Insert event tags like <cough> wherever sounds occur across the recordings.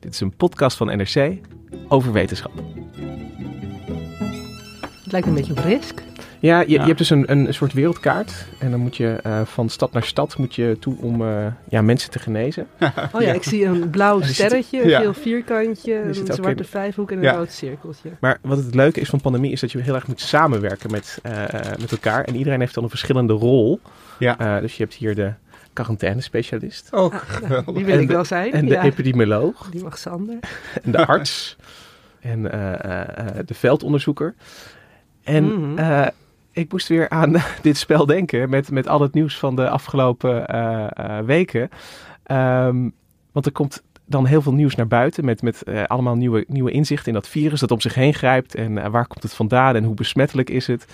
Dit is een podcast van NRC over wetenschap. Het lijkt een beetje op risk. Ja, je, je hebt dus een, een soort wereldkaart. En dan moet je eh, van stad naar stad moet je toe om eh, ja, mensen te genezen. <laughs> Oh ja, ik zie een blauw <laughs> Er sterretje, een ja. geel vierkantje, een zwarte in- vijfhoek en een rood cirkeltje. Maar wat het leuke is van pandemie is dat je heel erg moet samenwerken met, eh, eh, met elkaar. En iedereen heeft dan een verschillende rol. Ja. Eh, dus je hebt hier de quarantaine-specialist. Oh, Die wil ik wel zijn. En de ja. epidemioloog. Die mag Sander. <laughs> En de arts. en eh, eh, eh, de veldonderzoeker. En Mhm. eh, ik moest weer aan <laughs> dit spel denken met, met al het nieuws van de afgelopen eh, eh, weken. Ehm, want er komt dan heel veel nieuws naar buiten met, met allemaal nieuwe, nieuwe inzichten in dat virus dat om zich heen grijpt. En waar komt het vandaan en hoe besmettelijk is het?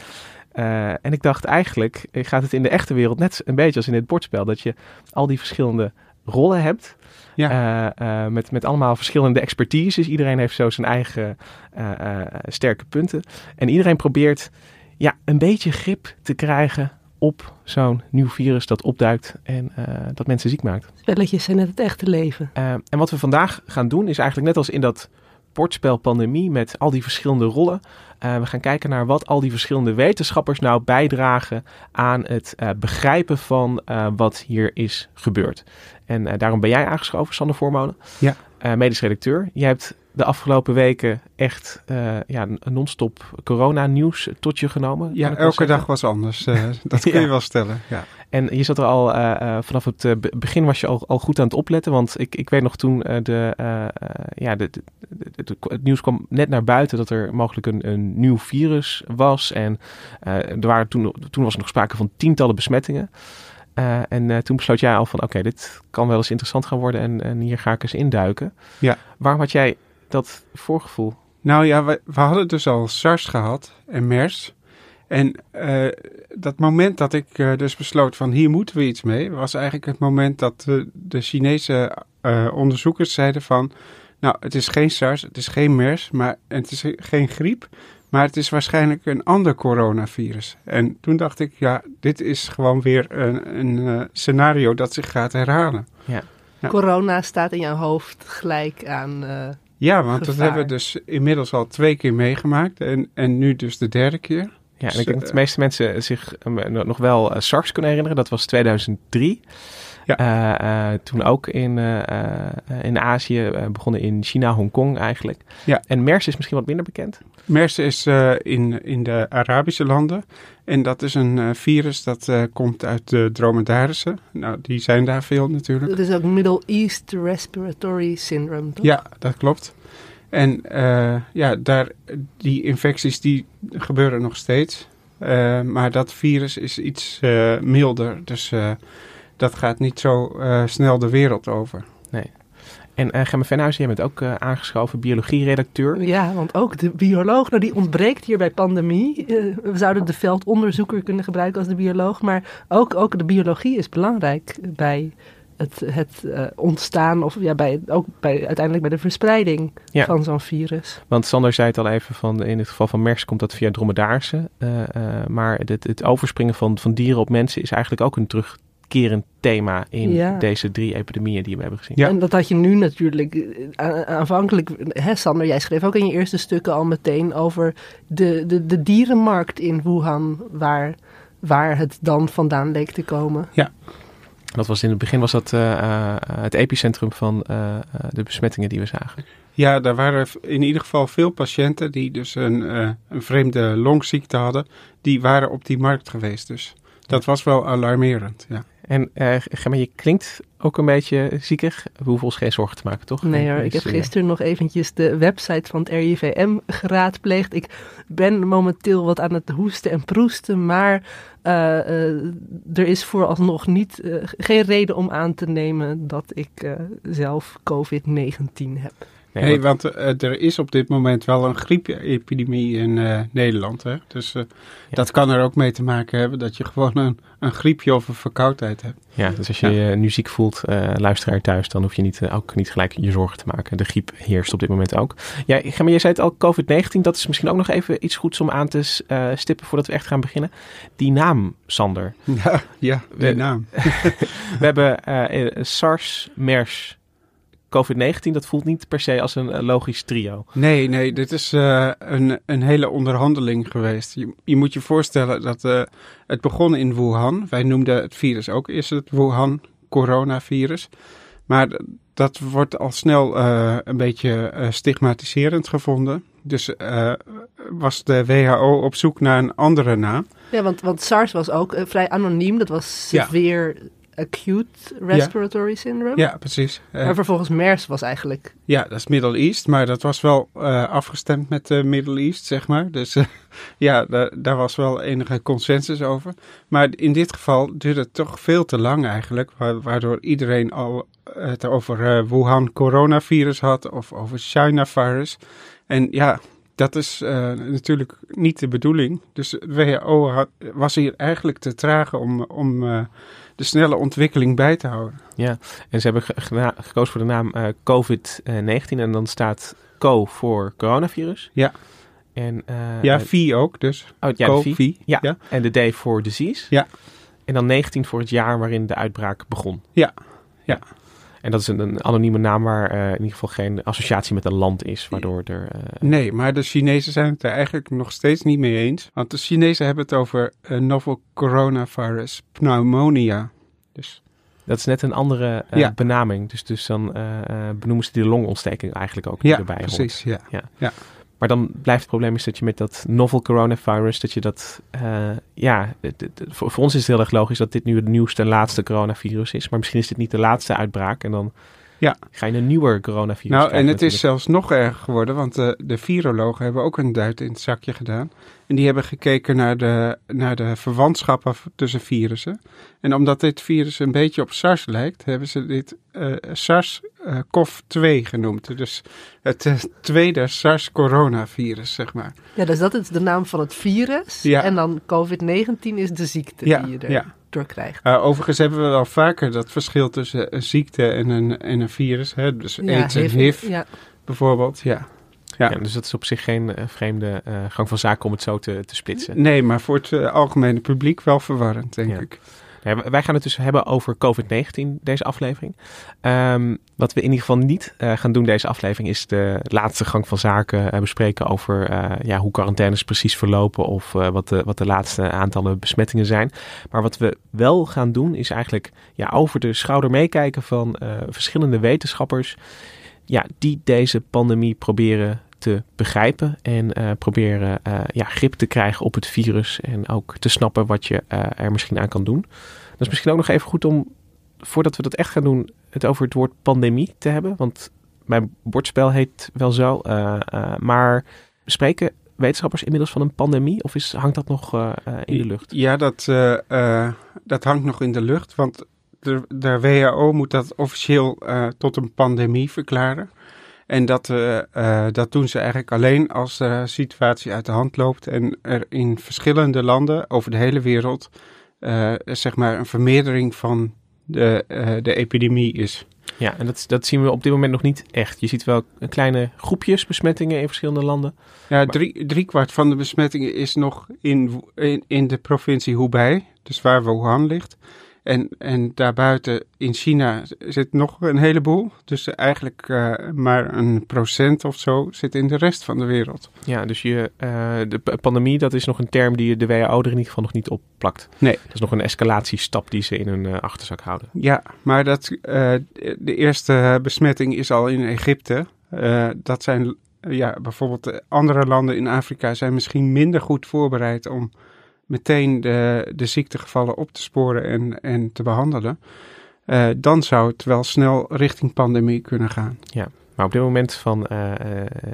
Eh, en ik dacht eigenlijk eh, gaat het in de echte wereld net een beetje als in dit bordspel. Dat je al die verschillende rollen hebt. Ja. Eh, eh, met, met allemaal verschillende expertises. Iedereen heeft zo zijn eigen eh, eh, sterke punten. En iedereen probeert ja, een beetje grip te krijgen op zo'n nieuw virus dat opduikt en eh, dat mensen ziek maakt. Spelletjes zijn net het echte leven. Eh, en wat we vandaag gaan doen is eigenlijk net als in dat bordspel pandemie met al die verschillende rollen. Eh, we gaan kijken naar wat al die verschillende wetenschappers nou bijdragen aan het eh, begrijpen van eh, wat hier is gebeurd. En daarom ben jij aangeschoven, Sander Voormolen. Ja. Medisch redacteur. Jij hebt de afgelopen weken echt ja, een non-stop corona-nieuws tot je genomen. ja, elke dag was anders. <laughs> dat kun Ja. je wel stellen. Ja. En je zat er al vanaf het be- begin was je al, al goed aan het opletten. Want ik, ik weet nog toen de, ja, de, de- de- de- het nieuws kwam net naar buiten dat er mogelijk een, een nieuw virus was. En eh, er waren toen, toen was er nog sprake van tientallen besmettingen. Eh, en eh, toen besloot jij al van oké, dit kan wel eens interessant gaan worden en, en hier ga ik eens induiken. Ja. Waarom had jij dat voorgevoel? Nou ja, we, we hadden dus al SARS gehad en MERS. En dat moment dat ik dus besloot van hier moeten we iets mee, was eigenlijk het moment dat de Chinese onderzoekers zeiden van, nou het is geen SARS, het is geen MERS, maar het is geen griep, maar het is waarschijnlijk een ander coronavirus. En toen dacht ik, ja, dit is gewoon weer een, een eh, scenario dat zich gaat herhalen. Ja. Corona staat in jouw hoofd gelijk aan... eh, Ja, want dat hebben we dus inmiddels al twee keer meegemaakt en, en nu dus de derde keer. Ja, en Dus, ik denk dat de eh, meeste mensen zich nog wel SARS kunnen herinneren. Dat was 2003. Ja. Eh, eh, toen ook in, eh, eh, in Azië, begonnen in China, Hongkong eigenlijk. Ja. En MERS is misschien wat minder bekend. MERS is eh, in, in de Arabische landen. En dat is een eh, virus dat eh, komt uit de dromedarissen. Nou, die zijn daar veel natuurlijk. dat is ook Middle East Respiratory Syndrome, toch? Ja, dat klopt. En ja, daar, die infecties die gebeuren nog steeds. Maar dat virus is iets milder. Dus dat gaat niet zo snel de wereld over. En uh, Gemma Venhuizen, jij bent ook uh, aangeschoven, biologie-redacteur. Ja, want ook de bioloog, nou die ontbreekt hier bij pandemie. Uh, we zouden de veldonderzoeker kunnen gebruiken als de bioloog. Maar ook, ook de biologie is belangrijk bij het, het uh, ontstaan of ja, bij, ook bij, uiteindelijk bij de verspreiding ja. van zo'n virus. Want Sander zei het al even, van, in het geval van MERS komt dat via dromedaarsen. Uh, maar het, het, overspringen van, van dieren op mensen is eigenlijk ook een terugkerend thema in ja. deze drie epidemieën die we hebben gezien. Ja. En dat had je nu natuurlijk aanvankelijk, hè Sander, jij schreef ook in je eerste stukken al meteen over de, de, de dierenmarkt in Wuhan, waar, waar het dan vandaan leek te komen. Ja. Dat was in het begin was dat uh, uh, het epicentrum van uh, de besmettingen die we zagen. Ja, daar waren in ieder geval veel patiënten die dus een, uh, een vreemde longziekte hadden. Die waren op die markt geweest. Dus dat was wel alarmerend, ja. En uh, je klinkt ook een beetje ziekig. We hoeven ons geen zorgen te maken, toch? Nee hoor, ik heb gisteren nog eventjes de website van het RIVM geraadpleegd. Ik ben momenteel wat aan het hoesten en proesten, maar uh, uh, er is vooralsnog niet, geen reden om aan te nemen dat ik zelf COVID-19 heb. Nee, hey, want uh, er is op dit moment wel een griepepidemie in uh, Nederland. Hè? Dus uh, ja. dat kan er ook mee te maken hebben dat je gewoon een, een griepje of een verkoudheid hebt. Ja, dus als je ja. je nu ziek voelt, luisteraar thuis, dan hoef je niet, ook niet gelijk je zorgen te maken. De griep heerst op dit moment ook. Ja, maar je zei het al, COVID-19, dat is misschien ook nog even iets goeds om aan te stippen voordat we echt gaan beginnen. Die naam, Sander. <laughs> Ja, ja die we, naam. <laughs> we hebben SARS, MERS COVID-19, dat voelt niet per se als een logisch trio. Nee, nee, dit is uh, een, een hele onderhandeling geweest. Je, je moet je voorstellen dat uh, het begon in Wuhan. Wij noemden het virus ook eerst het Wuhan coronavirus. Maar dat wordt al snel uh, een beetje stigmatiserend gevonden. Dus was de WHO op zoek naar een andere naam. Ja, want, want SARS was ook vrij anoniem. Dat was severe ja acute respiratory ja. syndrome. Ja, precies. Uh, maar vervolgens MERS was eigenlijk... Ja, dat is Middle East, maar dat was wel uh, afgestemd met de Middle East, zeg maar. Dus <laughs> ja, daar, daar, was wel enige consensus over. Maar in dit geval duurde het toch veel te lang eigenlijk, waardoor iedereen al het over Wuhan coronavirus had of over China virus. En ja, dat is natuurlijk niet de bedoeling. Dus de WHO had, was hier eigenlijk te traag om... om de snelle ontwikkeling bij te houden. Ja, en ze hebben gekozen voor de naam uh, COVID-19 en dan staat CO voor coronavirus. Ja. En, ja, V ook, dus. Oh, ja, COVID. Ja. ja. En de D voor disease. Ja. En dan 19 voor het jaar waarin de uitbraak begon. Ja. Ja. En dat is een, een anonieme naam waar uh, in ieder geval geen associatie met een land is, waardoor er... Uh, nee, maar de Chinezen zijn het er eigenlijk nog steeds niet mee eens. Want de Chinezen hebben het over uh, novel coronavirus pneumonia. Dus... Dat is net een andere ja. benaming. Dus, dus dan benoemen ze die longontsteking eigenlijk ook ja, erbij precies, Ja, ja. ja. Maar dan blijft het probleem is dat je met dat novel coronavirus, dat je dat, uh, ja, voor, voor, ons is het heel erg logisch dat dit nu het nieuwste en laatste coronavirus is. Maar misschien is dit niet de laatste uitbraak en dan ja. ga je een nieuwer coronavirus Nou, en het natuurlijk. is zelfs nog erger geworden, want de, de virologen hebben ook een duit in het zakje gedaan. En die hebben gekeken naar de, naar de verwantschappen tussen virussen. En omdat dit virus een beetje op SARS lijkt, hebben ze dit uh, SARS-CoV-2 genoemd. Dus het uh, tweede SARS-coronavirus, zeg maar. Ja, dus dat is de naam van het virus. Ja. En dan COVID-19 is de ziekte ja, die je er ja. Door krijgt. Uh, overigens hebben we wel vaker dat verschil tussen een ziekte en een, en een virus. Hè? Dus Ja, AIDS en HIV, ja. bijvoorbeeld, ja. Ja. Ja, dus dat is op zich geen eh, vreemde eh, gang van zaken om het zo te, te splitsen. Nee, maar voor het eh, algemene publiek wel verwarrend, denk Ja. ik. Wij gaan het dus hebben over COVID-19, deze aflevering. Ehm, wat we in ieder geval niet eh, gaan doen deze aflevering is de laatste gang van zaken eh, bespreken over eh, ja, hoe quarantaines precies verlopen of wat, de, wat de laatste aantallen besmettingen zijn. Maar wat we wel gaan doen is eigenlijk ja, over de schouder meekijken van verschillende wetenschappers ja, die deze pandemie proberen te begrijpen en eh, proberen eh, ja, grip te krijgen op het virus en ook te snappen wat je eh, er misschien aan kan doen. Dat is misschien ook nog even goed om, voordat we dat echt gaan doen, het over het woord pandemie te hebben. Want mijn bordspel heet wel zo. maar spreken wetenschappers inmiddels van een pandemie of is, hangt dat nog in de lucht? Ja, dat, dat hangt nog in de lucht, want de, WHO moet dat officieel tot een pandemie verklaren. En dat, eh, eh, dat doen ze eigenlijk alleen als de situatie uit de hand loopt en er in verschillende landen over de hele wereld eh, zeg maar een vermeerdering van de, de epidemie is. Ja, en dat, dat zien we op dit moment nog niet echt. Je ziet wel kleine groepjes besmettingen in verschillende landen. Ja, drie, driekwart van de besmettingen is nog in, in, in de provincie Hubei, dus waar Wuhan ligt. En, en daarbuiten in China zit nog een heleboel. Dus eigenlijk eh, maar een procent of zo zit in de rest van de wereld. Ja, dus je, eh, de pandemie, dat is nog een term die de WHO er in ieder geval nog niet op plakt. Nee. Dat is nog een escalatiestap die ze in hun eh, achterzak houden. Ja, maar dat, de eerste besmetting is al in Egypte. Dat zijn, ja, bijvoorbeeld andere landen in Afrika zijn misschien minder goed voorbereid om meteen de, de ziektegevallen op te sporen en, en te behandelen. Uh, dan zou het wel snel richting pandemie kunnen gaan. Ja, maar op dit moment van uh,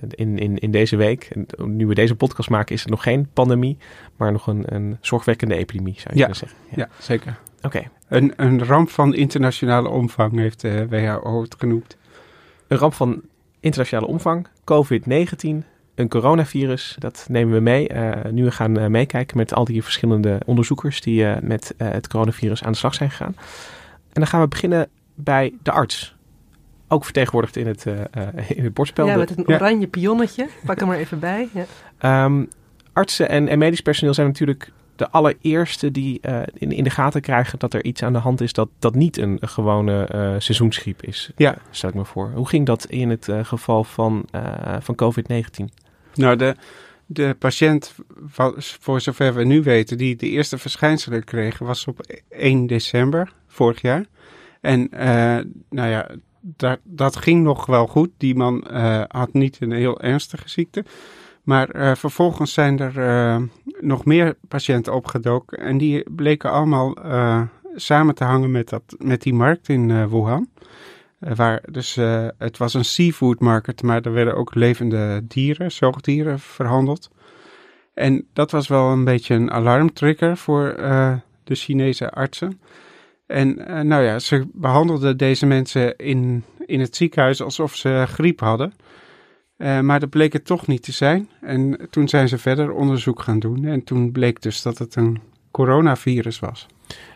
in, in, in deze week, nu we deze podcast maken, is het nog geen pandemie, maar nog een, een zorgwekkende epidemie, zou je ja. kunnen zeggen. Ja, ja zeker. Oké. Okay. Een, een ramp van internationale omvang heeft de WHO het genoemd. Een ramp van internationale omvang, COVID-19, een coronavirus, dat nemen we mee. Uh, nu we gaan uh, meekijken met al die verschillende onderzoekers die uh, met het coronavirus aan de slag zijn gegaan. En dan gaan we beginnen bij de arts. Ook vertegenwoordigd in het, in het bordspel. Ja, met een oranje pionnetje. Pak hem maar even bij. Ja. Um, artsen en, en, medisch personeel zijn natuurlijk de allereerste die in, in de gaten krijgen dat er iets aan de hand is dat, dat niet een, gewone seizoensgriep is. Ja. Stel ik me voor. Hoe ging dat in het geval van, van COVID-19? Nou, de, de patiënt, voor zover we nu weten, die de eerste verschijnselen kreeg, was op 1 december vorig jaar. En uh, nou ja, dat, dat ging nog wel goed. Die man uh, had niet een heel ernstige ziekte. Maar uh, vervolgens zijn er nog meer patiënten opgedoken. En die bleken allemaal samen te hangen met, dat, met die markt in Wuhan. Waar dus, het was een seafood market, maar er werden ook levende dieren, zoogdieren verhandeld. En dat was wel een beetje een alarmtrigger voor de Chinese artsen. En nou ja, ze behandelden deze mensen in, in het ziekenhuis alsof ze griep hadden. Maar dat bleek het toch niet te zijn. En toen zijn ze verder onderzoek gaan doen. En toen bleek dus dat het een coronavirus was.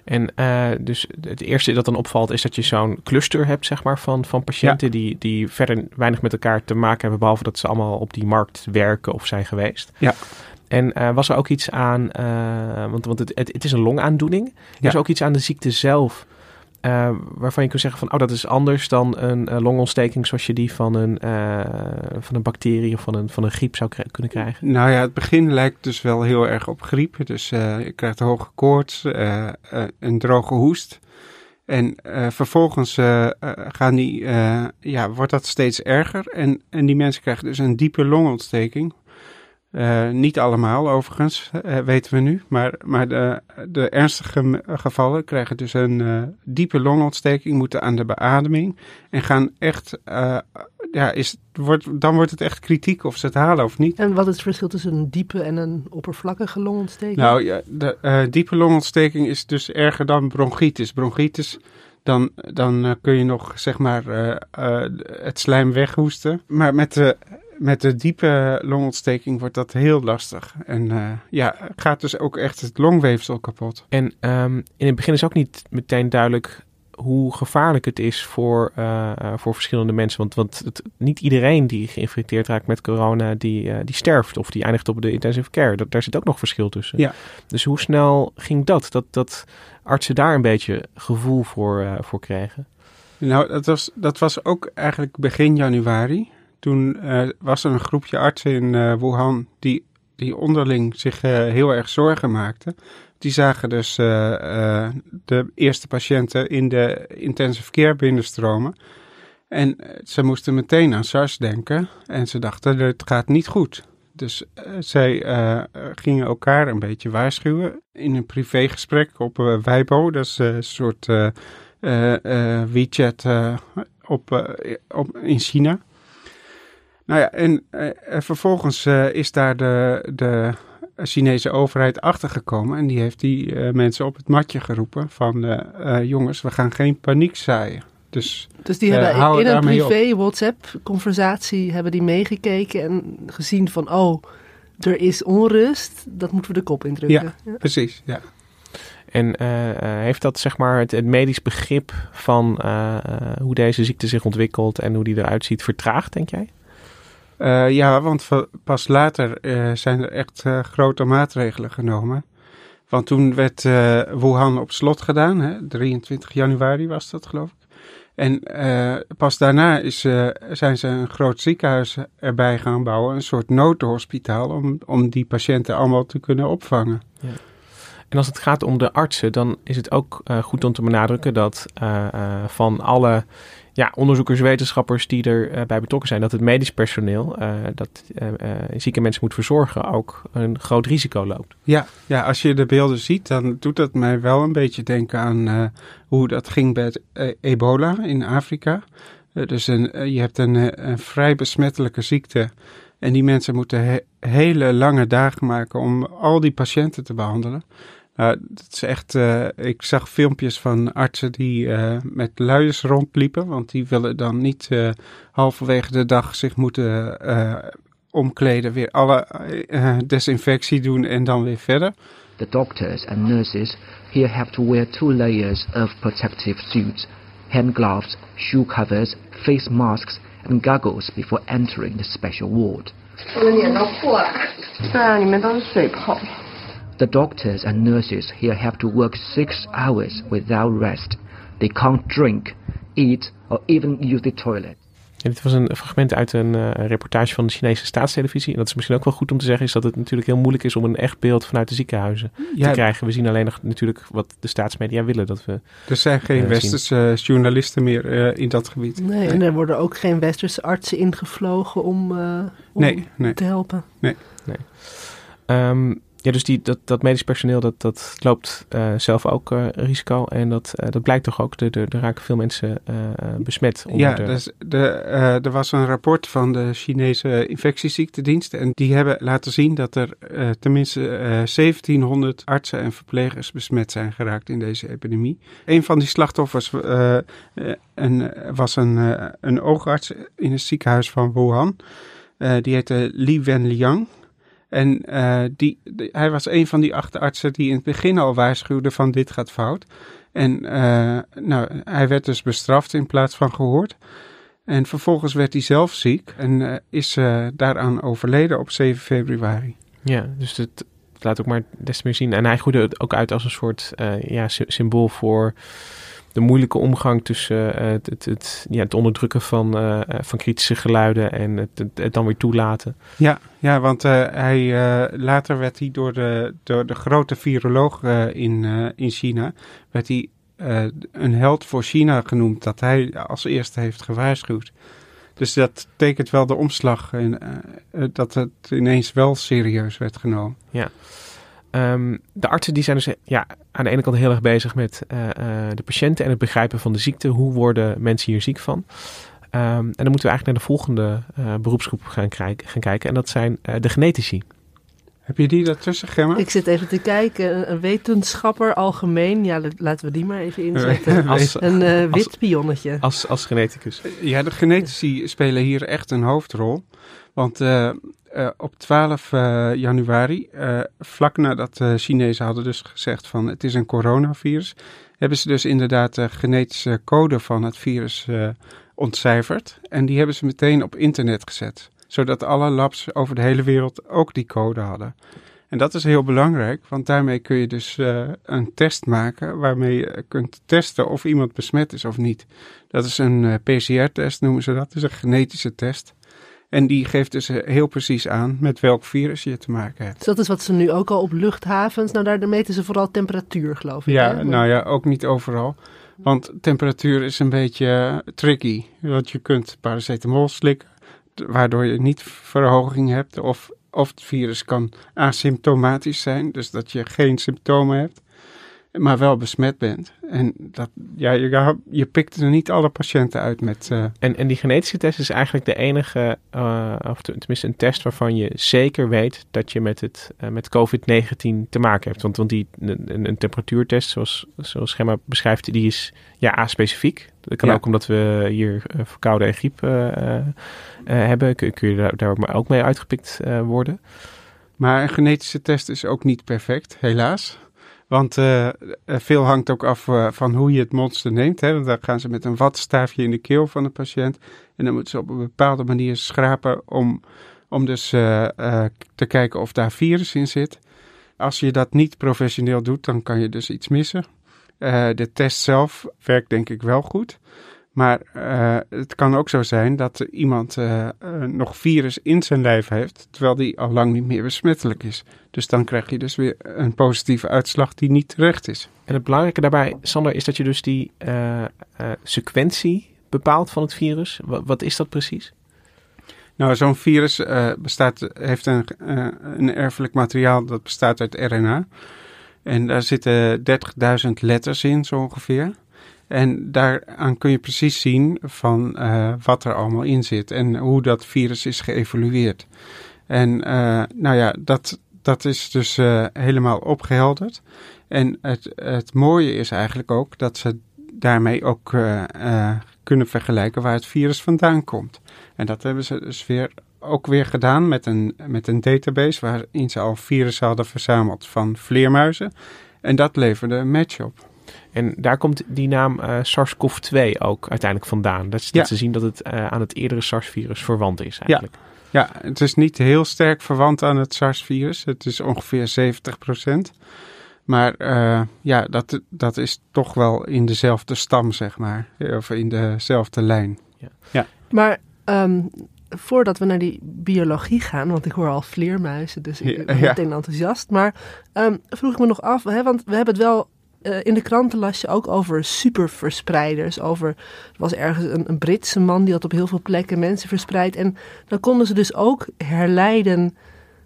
En uh, dus het eerste dat dan opvalt is dat je zo'n cluster hebt, zeg maar, van, van patiënten ja. die, die verder weinig met elkaar te maken hebben, behalve dat ze allemaal op die markt werken of zijn geweest. Ja. En uh, was er ook iets aan, want, want het, het, het, is een longaandoening, ja. is er ook iets aan de ziekte zelf uh, waarvan je kunt zeggen van, oh, dat is anders dan een uh, longontsteking zoals je die van een, uh, van een bacterie of van een, van een griep zou kunnen krijgen? Nou ja, het begin lijkt dus wel heel erg op griep. Dus je krijgt een hoge koorts, een droge hoest. En vervolgens gaan die, ja, wordt dat steeds erger. En, en die mensen krijgen dus een diepe longontsteking. Uh, niet allemaal overigens, uh, weten we nu. Maar, maar de, de ernstige gevallen krijgen dus een uh, diepe longontsteking, moeten aan de beademing. En gaan echt, ja, is, wordt, dan wordt het echt kritiek of ze het halen of niet. En wat is het verschil tussen een diepe en een oppervlakkige longontsteking? Nou ja, de diepe longontsteking is dus erger dan bronchitis. Bronchitis dan, dan uh, kun je nog zeg maar uh, uh, het slijm weghoesten. Maar met de, met de diepe longontsteking wordt dat heel lastig. En ja, gaat dus ook echt het longweefsel kapot. En um, in het begin is ook niet meteen duidelijk hoe gevaarlijk het is voor, voor verschillende mensen. Want, want het, niet iedereen die geïnfecteerd raakt met corona, die, die sterft of die eindigt op de intensive care. Dat, daar zit ook nog verschil tussen. Ja. Dus hoe snel ging dat? Dat, dat artsen daar een beetje gevoel voor, voor kregen? Nou, dat was, dat was ook eigenlijk begin januari. Toen uh, was er een groepje artsen in uh, Wuhan die, die onderling zich heel erg zorgen maakten. Die zagen dus de eerste patiënten in de intensive care binnenstromen. En ze moesten meteen aan SARS denken. En ze dachten, het gaat niet goed. Dus zij gingen elkaar een beetje waarschuwen in een privégesprek op Weibo. Dat is een soort WeChat op, op, in China. Nou ja, en vervolgens is daar de, de Chinese overheid achtergekomen. En die heeft die mensen op het matje geroepen van... jongens, we gaan geen paniek zaaien. Dus, dus die hebben in een privé WhatsApp-conversatie hebben die meegekeken en gezien van oh, er is onrust, dat moeten we de kop indrukken. Ja, ja. precies. Ja. En uh, heeft dat zeg maar het, het medisch begrip van uh, hoe deze ziekte zich ontwikkelt en hoe die eruit ziet vertraagd, denk jij? Ja, want pas later zijn er echt grote maatregelen genomen. Want toen werd Wuhan op slot gedaan, hè? 23 januari was dat geloof ik. En pas daarna is, zijn ze een groot ziekenhuis erbij gaan bouwen, een soort noodhospitaal, om, om die patiënten allemaal te kunnen opvangen. Ja. En als het gaat om de artsen, dan is het ook goed om te benadrukken dat van alle ja, onderzoekers, wetenschappers die erbij betrokken zijn, dat het medisch personeel dat zieke mensen moet verzorgen ook een groot risico loopt. Ja, ja, als je de beelden ziet, dan doet dat mij wel een beetje denken aan hoe dat ging bij ebola in Afrika. dus een, je hebt een, vrij besmettelijke ziekte. En die mensen moeten he hele lange dagen maken om al die patiënten te behandelen. Nou, dat is echt, uh, ik zag filmpjes van artsen die uh, met luiers rondliepen, want die willen dan niet uh, halverwege de dag zich moeten omkleden, weer alle desinfectie doen en dan weer verder. The doctors and nurses here have to wear two layers of protective suits, hand gloves, shoe covers, face masks and goggles before entering the special ward. 我的脸都破了，对啊，里面都是水泡。 The doctors and nurses here have to work six hours without rest. They can't drink, eat, or even use the toilet. En dit was een fragment uit een uh, reportage van de Chinese staatstelevisie. En dat is misschien ook wel goed om te zeggen, is dat het natuurlijk heel moeilijk is om een echt beeld vanuit de ziekenhuizen ja, te krijgen. We zien alleen nog natuurlijk wat de staatsmedia willen dat we. Er zijn geen uh, westerse zien. journalisten meer uh, in dat gebied. Nee, en er worden ook geen westerse artsen ingevlogen om, om nee, nee. te helpen. Nee. nee. Um, ja, dus die, dat, dat medisch personeel dat, dat loopt uh, zelf ook uh, risico. En dat, uh, dat blijkt toch ook. Er, er raken veel mensen besmet. Ja, de... Dus de, er was een rapport van de Chinese infectieziektedienst. En die hebben laten zien dat er tenminste 1700 artsen en verplegers besmet zijn geraakt in deze epidemie. Een van die slachtoffers een, was een, een oogarts in het ziekenhuis van Wuhan. die heette Li Wenliang. En uh, die, hij was een van die acht artsen die in het begin al waarschuwde van dit gaat fout. En uh, nou, hij werd dus bestraft in plaats van gehoord. En vervolgens werd hij zelf ziek en uh, is daaraan overleden op 7 februari. Ja, dus het laat ook maar des te meer zien. En hij groeide het ook uit als een soort ja, symbool voor de moeilijke omgang tussen uh, het, het, het, ja, het onderdrukken van, uh, van kritische geluiden en het, het, het, dan weer toelaten. Ja, ja want hij, later werd hij door de, door de grote viroloog in, in China, werd hij een held voor China genoemd, dat hij als eerste heeft gewaarschuwd. Dus dat tekent wel de omslag en dat het ineens wel serieus werd genomen. Ja. Um, de artsen die zijn dus ja, aan de ene kant heel erg bezig met uh, uh, de patiënten en het begrijpen van de ziekte. Hoe worden mensen hier ziek van? Um, en dan moeten we eigenlijk naar de volgende uh, beroepsgroep gaan, gaan, kijken. En dat zijn de genetici. Heb je die daartussen, Gemma? Ik zit even te kijken. Een wetenschapper algemeen. Ja, laten we die maar even inzetten. als, een wit als, pionnetje. Als, als geneticus. Ja, de genetici spelen hier echt een hoofdrol. Want uh, uh, op 12 uh, januari, vlak nadat de Chinezen hadden dus gezegd van het is een coronavirus, hebben ze dus inderdaad de genetische code van het virus ontcijferd. En die hebben ze meteen op internet gezet, zodat alle labs over de hele wereld ook die code hadden. En dat is heel belangrijk, want daarmee kun je dus een test maken waarmee je kunt testen of iemand besmet is of niet. Dat is een PCR-test, noemen ze dat. Is een genetische test. En die geeft dus heel precies aan met welk virus je te maken hebt. Dus dat is wat ze nu ook al op luchthavens, nou daar meten ze vooral temperatuur geloof ik. Ja, nou ja, ook niet overal. Want temperatuur is een beetje tricky. Want je kunt paracetamol slikken, waardoor je niet verhoging hebt. Of, of het virus kan asymptomatisch zijn, dus dat je geen symptomen hebt maar wel besmet bent. En dat, ja, je, je pikt er niet alle patiënten uit met... Uh... En, en die genetische test is eigenlijk de enige, uh, of tenminste een test waarvan je zeker weet dat je met, het, uh, met COVID-19 te maken hebt. Want, want die, een, een temperatuurtest, zoals, zoals Schema beschrijft, die is ja, A-specifiek. Dat kan ja. ook omdat we hier verkouden en griep hebben, kun, kun je daar, daar ook mee uitgepikt worden. Maar een genetische test is ook niet perfect, helaas. Want uh, veel hangt ook af uh, van hoe je het monster neemt. Hè? Dan gaan ze met een watstaafje in de keel van de patiënt. En dan moeten ze op een bepaalde manier schrapen om, om dus te kijken of daar virus in zit. Als je dat niet professioneel doet, dan kan je dus iets missen. de test zelf werkt denk ik wel goed. Maar uh, het kan ook zo zijn dat iemand uh, uh, nog virus in zijn lijf heeft, terwijl die al lang niet meer besmettelijk is. Dus dan krijg je dus weer een positieve uitslag die niet terecht is. En het belangrijke daarbij, Sander, is dat je dus die sequentie bepaalt van het virus. Wat, wat is dat precies? Nou, zo'n virus bestaat, heeft een, een erfelijk materiaal dat bestaat uit RNA. En daar zitten 30.000 letters in, zo ongeveer. En daaraan kun je precies zien van uh, wat er allemaal in zit en hoe dat virus is geëvolueerd. En uh, nou ja, dat, dat is dus uh, helemaal opgehelderd. En het, het mooie is eigenlijk ook dat ze daarmee ook kunnen vergelijken waar het virus vandaan komt. En dat hebben ze dus weer ook weer gedaan met een, met een database waarin ze al virussen hadden verzameld van vleermuizen. En dat leverde een match op. En daar komt die naam uh, SARS-CoV-2 ook uiteindelijk vandaan. Dat, is, dat ze zien dat het uh, aan het eerdere SARS-virus verwant is eigenlijk. Ja. ja, het is niet heel sterk verwant aan het SARS-virus. Het is ongeveer 70% Maar uh, ja, dat, dat is toch wel in dezelfde stam, zeg maar. Of in dezelfde lijn. Ja. ja. Maar um, voordat we naar die biologie gaan, want ik hoor al vleermuizen, dus ik ben meteen enthousiast. Maar um, vroeg ik me nog af, hè, want we hebben het wel uh, in de kranten las je ook over superverspreiders. Over, er was ergens een, een, Britse man die had op heel veel plekken mensen verspreid. En dan konden ze dus ook herleiden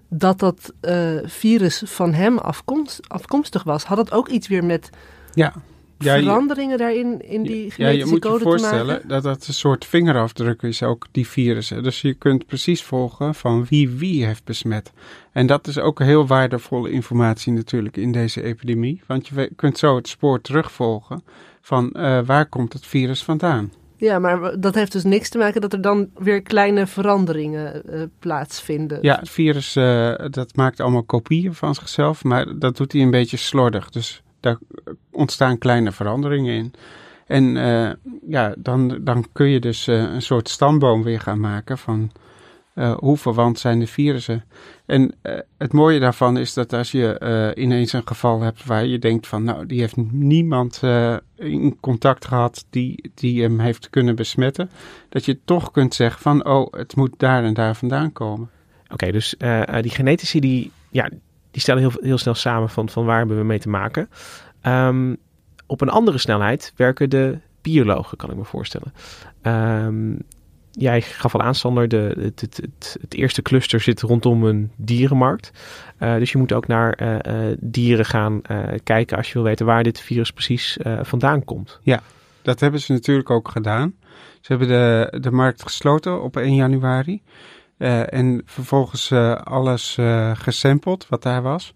dat dat uh, virus van hem afkomst, afkomstig was. Had het ook iets weer met ja ja, veranderingen daarin in die genetische ja, je moet je voorstellen dat dat een soort vingerafdruk is, ook die virussen. Dus je kunt precies volgen van wie wie heeft besmet. En dat is ook heel waardevolle informatie natuurlijk in deze epidemie. Want je kunt zo het spoor terugvolgen van uh, waar komt het virus vandaan. Ja, maar dat heeft dus niks te maken dat er dan weer kleine veranderingen uh, plaatsvinden. Ja, het virus uh, dat maakt allemaal kopieën van zichzelf, maar dat doet hij een beetje slordig. Dus daar ontstaan kleine veranderingen in. En uh, ja, dan, dan kun je dus uh, een soort stamboom weer gaan maken van hoe verwant zijn de virussen. En het mooie daarvan is dat als je ineens een geval hebt waar je denkt van nou, die heeft niemand in contact gehad die, die hem heeft kunnen besmetten, dat je toch kunt zeggen van oh, het moet daar en daar vandaan komen. Oké, dus die genetici die, ja, die stellen heel, heel snel samen van, van waar hebben we mee te maken. Um, op een andere snelheid werken de biologen, kan ik me voorstellen. Um, jij gaf al aanstander, de, het, het, het, eerste cluster zit rondom een dierenmarkt. Uh, dus je moet ook naar uh, uh, dieren gaan kijken als je wil weten waar dit virus precies vandaan komt. Ja, dat hebben ze natuurlijk ook gedaan. Ze hebben de, de markt gesloten op 1 januari. Uh, en vervolgens uh, alles uh, gesampled wat daar was.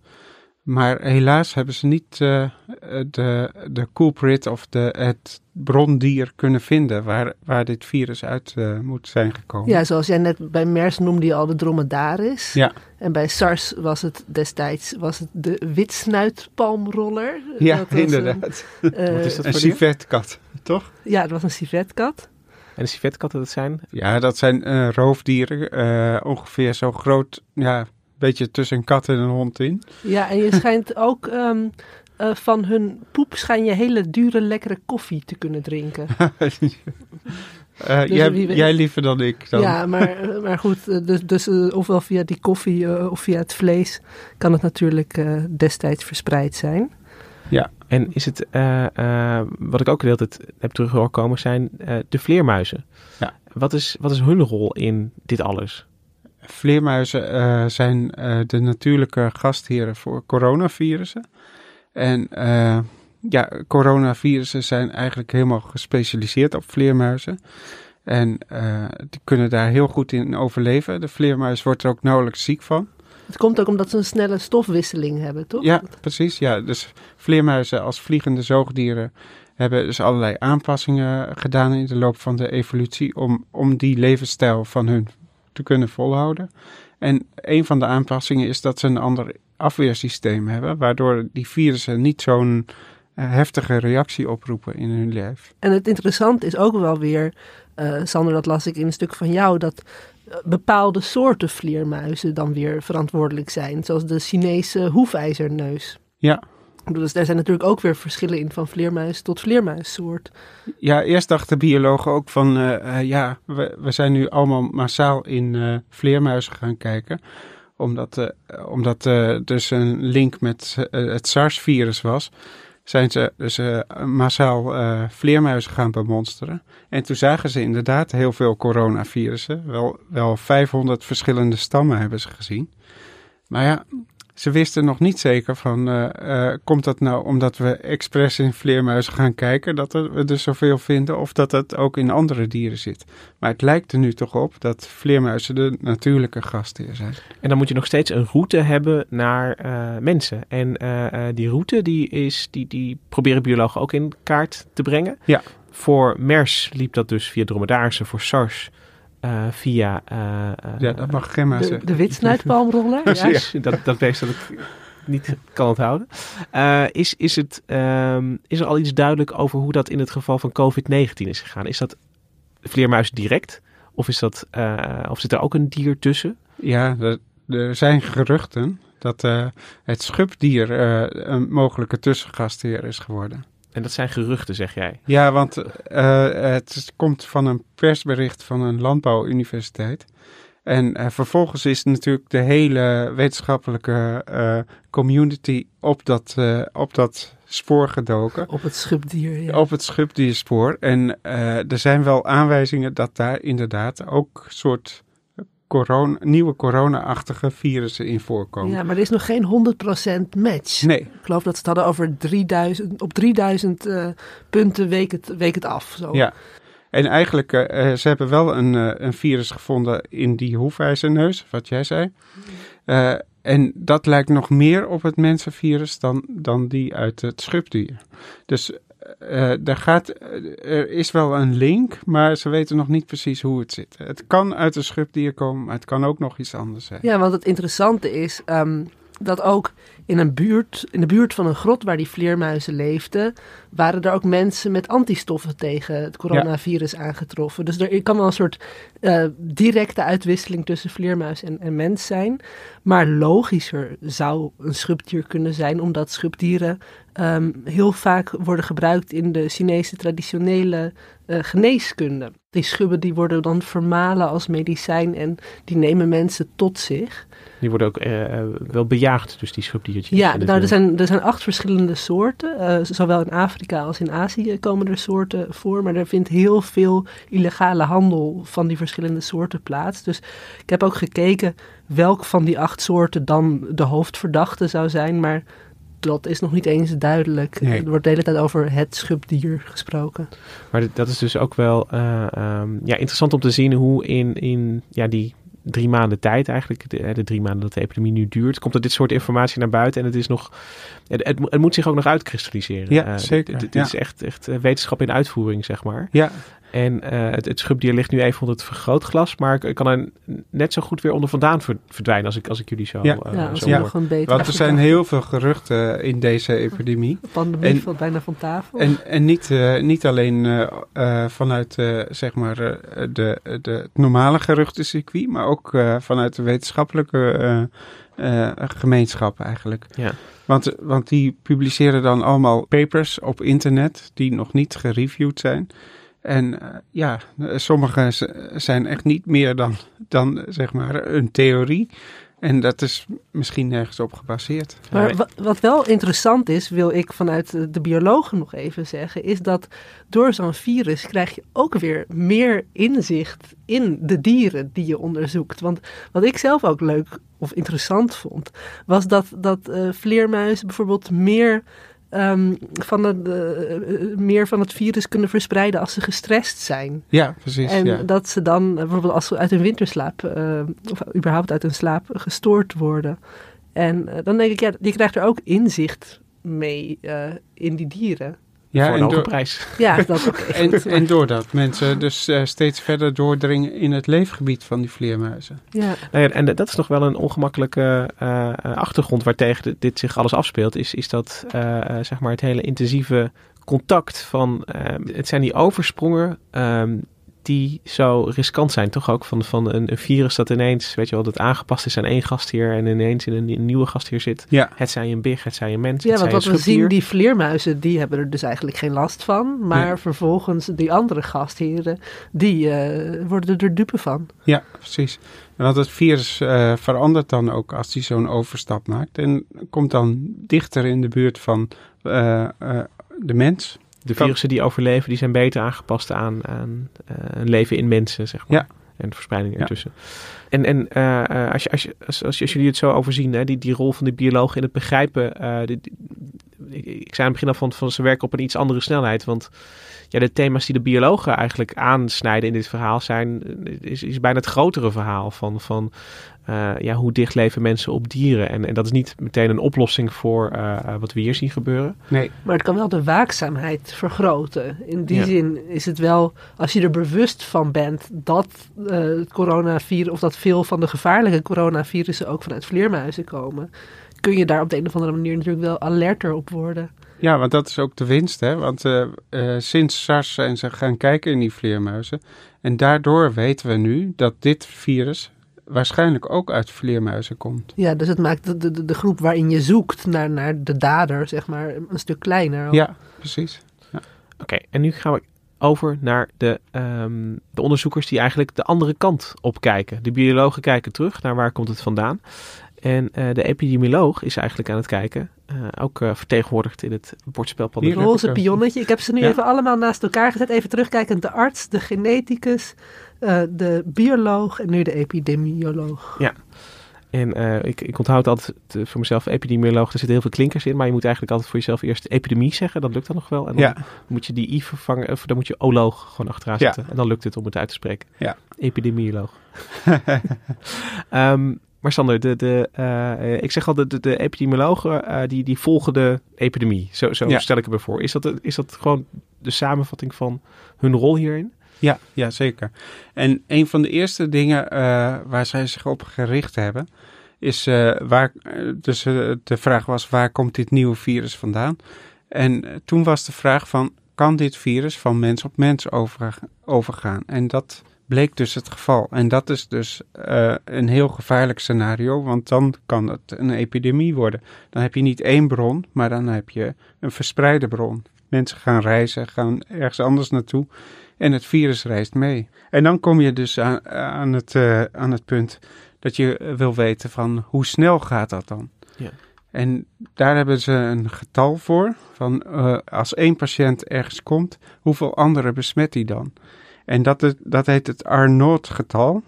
Maar helaas hebben ze niet de, de culprit of de, het brondier kunnen vinden waar, waar dit virus uit moet zijn gekomen. Ja, zoals jij net bij MERS noemde je al de dromedaris. Ja. En bij SARS was het destijds was het de witsnuitpalmroller. Ja, inderdaad. Een, wat is dat een civetkat, toch? Ja, het was een civetkat. En de civetkatten, dat zijn? Ja, dat zijn uh, roofdieren. Uh, ongeveer zo groot, ja, een beetje tussen een kat en een hond in. Ja, en je schijnt ook um, uh, van hun poep schijn je hele dure, lekkere koffie te kunnen drinken. <laughs> dus jij, liever dan ik. Dan. Ja, maar, maar goed, dus, dus ofwel via die koffie of via het vlees kan het natuurlijk destijds verspreid zijn. Ja. En is het, uh, uh, wat ik ook de hele tijd heb teruggekomen, zijn uh, de vleermuizen. Ja. Wat is, wat is hun rol in dit alles? Vleermuizen zijn de natuurlijke gastheren voor coronavirussen. En ja, coronavirussen zijn eigenlijk helemaal gespecialiseerd op vleermuizen. En die kunnen daar heel goed in overleven. De vleermuis wordt er ook nauwelijks ziek van. Het komt ook omdat ze een snelle stofwisseling hebben, toch? Ja, precies. Ja. Dus vleermuizen als vliegende zoogdieren hebben dus allerlei aanpassingen gedaan in de loop van de evolutie om, om die levensstijl van hun te kunnen volhouden. En een van de aanpassingen is dat ze een ander afweersysteem hebben, waardoor die virussen niet zo'n eh, heftige reactie oproepen in hun lijf. En het interessante is ook wel weer, uh, Sander, dat las ik in een stuk van jou, dat bepaalde soorten vleermuizen dan weer verantwoordelijk zijn. Zoals de Chinese hoefijzerneus. Ja, Dus daar zijn natuurlijk ook weer verschillen in van vleermuis tot vleermuissoort. Ja, eerst dachten biologen ook van, uh, uh, ja, we, we zijn nu allemaal massaal in uh, vleermuizen gaan kijken. Omdat, omdat dus een link met het SARS-virus was, zijn ze dus massaal vleermuizen gaan bemonsteren. En toen zagen ze inderdaad heel veel coronavirussen. Wel, wel 500 verschillende stammen hebben ze gezien. Maar ja, ze wisten nog niet zeker van, uh, uh, komt dat nou omdat we expres in vleermuizen gaan kijken, dat we er dus zoveel vinden, of dat het ook in andere dieren zit. Maar het lijkt er nu toch op dat vleermuizen de natuurlijke gastheer zijn. En dan moet je nog steeds een route hebben naar uh, mensen. En die route die is, die, die proberen biologen ook in kaart te brengen. Ja. Voor MERS liep dat dus via dromedarissen, voor SARS uh, via... Uh, ja, dat mag Gemma de, zeggen. De witsnuitpalmroller? <laughs> Ja. <laughs> dat, dat beest dat ik niet kan onthouden. Uh, is, is, het, um, is er al iets duidelijk over hoe dat in het geval van COVID-19 is gegaan? Is dat vleermuis direct? Of, is dat, of zit er ook een dier tussen? Ja, er, er zijn geruchten dat het schubdier een mogelijke tussengastheer is geworden. En dat zijn geruchten, zeg jij? Ja, want uh, het komt van een persbericht van een landbouwuniversiteit. En uh, vervolgens is natuurlijk de hele wetenschappelijke uh, community op dat, op dat spoor gedoken. Op het schubdier, ja. Op het schubdierspoor. En er zijn wel aanwijzingen dat daar inderdaad ook soort corona, nieuwe corona-achtige virussen in voorkomen. Ja, maar er is nog geen 100% match. Nee. Ik geloof dat ze het hadden over 3000, op 3000 uh, punten week het, week het af. Zo. Ja. En eigenlijk, uh, ze hebben wel een, uh, een virus gevonden in die hoefijzerneus, wat jij zei. Uh, en dat lijkt nog meer op het mensenvirus dan, dan die uit het schubdier. Dus uh, er, gaat, er is wel een link, maar ze weten nog niet precies hoe het zit. Het kan uit een schubdier komen, maar het kan ook nog iets anders zijn. Ja, want het interessante is um, dat ook in, een buurt, in de buurt van een grot waar die vleermuizen leefden, waren er ook mensen met antistoffen tegen het coronavirus aangetroffen. Dus er kan wel een soort uh, directe uitwisseling tussen vleermuis en, en mens zijn. Maar logischer zou een schubdier kunnen zijn, omdat schubdieren um, heel vaak worden gebruikt in de Chinese traditionele uh, geneeskunde. Die schubben die worden dan vermalen als medicijn en die nemen mensen tot zich. Die worden ook uh, wel bejaagd, dus die schubdiertjes. Ja, nou, er, zijn, er zijn acht verschillende soorten. Uh, zowel in Afrika als in Azië komen er soorten voor. Maar er vindt heel veel illegale handel van die verschillende soorten plaats. Dus ik heb ook gekeken welk van die acht soorten dan de hoofdverdachte zou zijn. Maar dat is nog niet eens duidelijk. Nee. Er wordt de hele tijd over het schubdier gesproken. Maar dat is dus ook wel uh, um, ja, interessant om te zien hoe in, in ja, die drie maanden tijd eigenlijk, de, de, drie maanden dat de epidemie nu duurt, komt er dit soort informatie naar buiten en het is nog, het, het, het moet zich ook nog uitkristalliseren. Ja, uh, zeker. Dit ja. is echt, echt wetenschap in uitvoering, zeg maar. Ja. En uh, het, het schubdier ligt nu even onder het vergrootglas, maar ik kan er net zo goed weer onder vandaan verdwijnen als ik, als ik jullie zo, ja. uh, ja, als zo ja. hoor. Gewoon beter Want er zijn heel veel geruchten in deze epidemie. De pandemie en, valt bijna van tafel. En, en niet, uh, niet alleen uh, vanuit zeg maar, de, de, het normale geruchtencircuit, maar ook vanuit de wetenschappelijke gemeenschap eigenlijk. Ja. Want, want die publiceren dan allemaal papers op internet die nog niet gereviewd zijn. En uh, ja, sommige zijn echt niet meer dan, dan zeg maar een theorie. En dat is misschien nergens op gebaseerd. Maar wat wel interessant is, wil ik vanuit de biologen nog even zeggen, is dat door zo'n virus krijg je ook weer meer inzicht in de dieren die je onderzoekt. Want wat ik zelf ook leuk of interessant vond, was dat, dat uh, vleermuizen bijvoorbeeld meer um, van het, uh, meer van het virus kunnen verspreiden als ze gestrest zijn. Ja, precies. En ja. dat ze dan uh, bijvoorbeeld als ze uit hun winterslaap, uh, of überhaupt uit hun slaap, gestoord worden. En dan denk ik, ja, je krijgt er ook inzicht mee in die dieren. Ja, voor een hoge prijs. <laughs> Ja, dat ook <laughs> en, en doordat mensen dus uh, steeds verder doordringen in het leefgebied van die vleermuizen. Ja. Nou ja, en dat is nog wel een ongemakkelijke uh, achtergrond waartegen dit zich alles afspeelt. Is, is dat uh, zeg maar het hele intensieve contact van... het zijn die oversprongen... Die zo riskant zijn, toch ook? Van, van een, een virus dat ineens, weet je wel, dat aangepast is aan één gastheer en ineens in een, een nieuwe gastheer zit. Ja. Het zij een big, het zij een mens, Ja, het want wat we zien, die vleermuizen, die hebben er dus eigenlijk geen last van. Maar vervolgens, die andere gastheren, die eh, worden er dupe van. Ja, precies. En Want het virus eh, verandert dan ook als hij zo'n overstap maakt. En komt dan dichter in de buurt van eh, eh, de mens. De virussen die overleven, die zijn beter aangepast aan, aan eh, een leven in mensen, zeg maar. Ja. En verspreiding Ja. ertussen. En, en eh, eh, als, je, als, je, als, als, jullie het zo overzien, hè, die, die rol van de bioloog in het begrijpen. die- die- ik, ik zei aan het begin al van, van ze werken op een iets andere snelheid. Want ja, de thema's die de biologen eigenlijk aansnijden in dit verhaal zijn, eh, is, is bijna het grotere verhaal van, van eh, ja, hoe dicht leven mensen op dieren. En, en dat is niet meteen een oplossing voor eh, wat we hier zien gebeuren. Nee, Maar het kan wel de waakzaamheid vergroten. In die Ja. zin is het wel, als je er bewust van bent dat eh, het coronavirus, of dat veel van de gevaarlijke coronavirussen ook vanuit vleermuizen komen, kun je daar op de een of andere manier natuurlijk wel alerter op worden. Ja, want dat is ook de winst, hè? Want eh, eh, sinds SARS zijn ze gaan kijken in die vleermuizen. En daardoor weten we nu dat dit virus waarschijnlijk ook uit vleermuizen komt. Ja, dus het maakt de, de, de groep waarin je zoekt naar, naar de dader, zeg maar, een stuk kleiner. ook. Ja, precies. Oké, en nu gaan we over naar de, ehm, de onderzoekers die eigenlijk de andere kant op kijken. De biologen kijken terug naar waar komt het vandaan. En eh, de epidemioloog is eigenlijk aan het kijken, eh, ook eh, vertegenwoordigd in het bordspel Hier. Pandemie. roze pionnetje. Ik heb ze nu Ja. even allemaal naast elkaar gezet. Even terugkijkend. De arts, de geneticus, eh, de bioloog en nu de epidemioloog. En eh, ik, ik onthoud altijd voor mezelf epidemioloog, er zitten heel veel klinkers in, maar je moet eigenlijk altijd voor jezelf eerst epidemie zeggen, dat lukt dan nog wel. En dan Ja, moet je die i vervangen, of dan moet je oloog gewoon achteraan Ja. zetten. En dan lukt het om het uit te spreken. Ja. Epidemioloog. <laughs> Ehm, maar Sander, de, de, eh, ik zeg al, de, de, de epidemiologen eh, die, die volgen de epidemie. Zo, zo Ja. stel ik het me voor. Is dat, is dat gewoon de samenvatting van hun rol hierin? ja, ja, zeker. En een van de eerste dingen eh, waar zij zich op gericht hebben, is waar, dus de vraag was, waar komt dit nieuwe virus vandaan? En toen was de vraag van, kan dit virus van mens op mens over, overgaan? En dat bleek dus het geval. En dat is dus eh, een heel gevaarlijk scenario, want dan kan het een epidemie worden. Dan heb je niet één bron, maar dan heb je een verspreide bron. Mensen gaan reizen, gaan ergens anders naartoe en het virus reist mee. En dan kom je dus aan, aan, het, eh, aan het punt dat je wil weten van hoe snel gaat dat dan? Ja. En daar hebben ze een getal voor, van eh, als één patiënt ergens komt, hoeveel anderen besmet hij dan? En dat, is- dat heet het R-0-getal.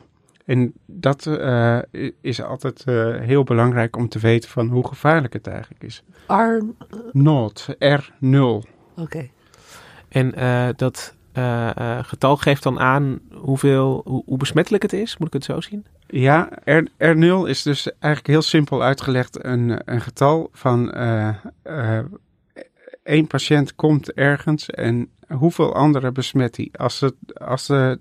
En dat eh, is altijd eh, heel belangrijk om te weten van hoe gevaarlijk het eigenlijk is. Ar, Not, R0. oké. En eh, dat eh, eh, getal geeft dan aan hoeveel, hoe, hoe besmettelijk het is. Moet ik het zo zien? Ja, R, R0 is dus eigenlijk heel simpel uitgelegd een, een getal van eh, eh, één patiënt komt ergens en hoeveel anderen besmet hij. Als, het, als de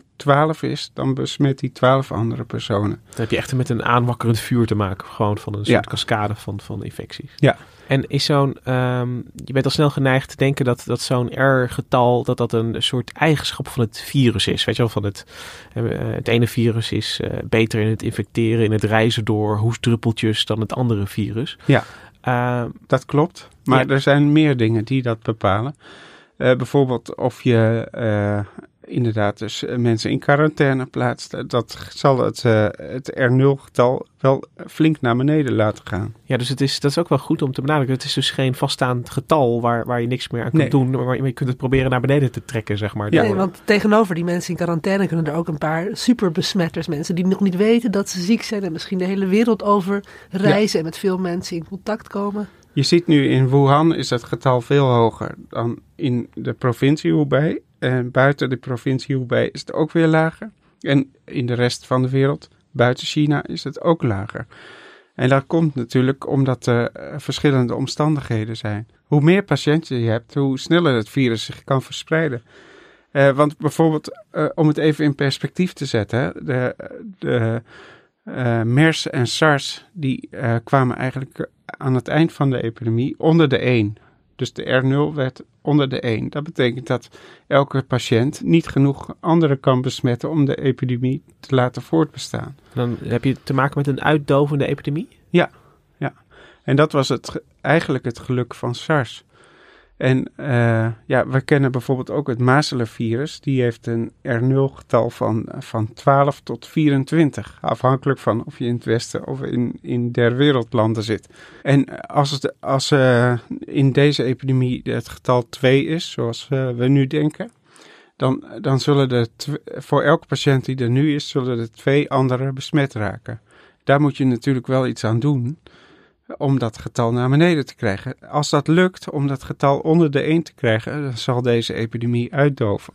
R0 12 is, dan besmet hij 12 andere personen. Dan heb je echt met een aanwakkerend vuur te maken. Gewoon van een soort Ja. cascade van, van infecties. Ja. En is zo'n, ehm, je bent al snel geneigd te denken dat, dat zo'n R-getal, dat dat een soort eigenschap van het virus is. Weet je wel, van het, eh, het ene virus is eh, beter in het infecteren, in het reizen door hoestdruppeltjes dan het andere virus. Ja. Eh, Dat klopt. Maar Ja. er zijn meer dingen die dat bepalen. Eh, bijvoorbeeld of je eh, inderdaad dus eh, mensen in quarantaine plaatst. Dat zal het, eh, het R0-getal wel flink naar beneden laten gaan. ja, dus het is, dat is ook wel goed om te benadrukken. Het is dus geen vaststaand getal waar, waar je niks meer aan kunt Nee. doen. Maar je kunt het proberen naar beneden te trekken, zeg maar. Ja. Nee, want tegenover die mensen in quarantaine kunnen er ook een paar superbesmetters, mensen die nog niet weten dat ze ziek zijn en misschien de hele wereld over reizen en met veel mensen in contact komen. Je ziet nu in Wuhan is het getal veel hoger dan in de provincie Hubei. En buiten de provincie Hubei is het ook weer lager. En in de rest van de wereld, buiten China, is het ook lager. En dat komt natuurlijk omdat er eh, verschillende omstandigheden zijn. Hoe meer patiënten je hebt, hoe sneller het virus zich kan verspreiden. Eh, want bijvoorbeeld, eh, om het even in perspectief te zetten, de, de eh, MERS en SARS die eh, kwamen eigenlijk aan het eind van de epidemie onder de 1. Dus de R0 werd onder de 1. Dat betekent dat elke patiënt niet genoeg anderen kan besmetten om de epidemie te laten voortbestaan. Dan heb je te maken met een uitdovende epidemie? Ja, ja. En dat was het, eigenlijk het geluk van SARS. En uh, ja, we kennen bijvoorbeeld ook het mazelenvirus. Die heeft een R0-getal van, van 12 tot 24. Afhankelijk van of je in het westen of in, in der wereldlanden zit. En als, het, als uh, in deze epidemie het getal 2 is, zoals uh, we nu denken. Dan, dan zullen er voor elke patiënt die er nu is, zullen er twee anderen besmet raken. Daar moet je natuurlijk wel iets aan doen om dat getal naar beneden te krijgen. Als dat lukt om dat getal onder de 1 te krijgen, dan zal deze epidemie uitdoven.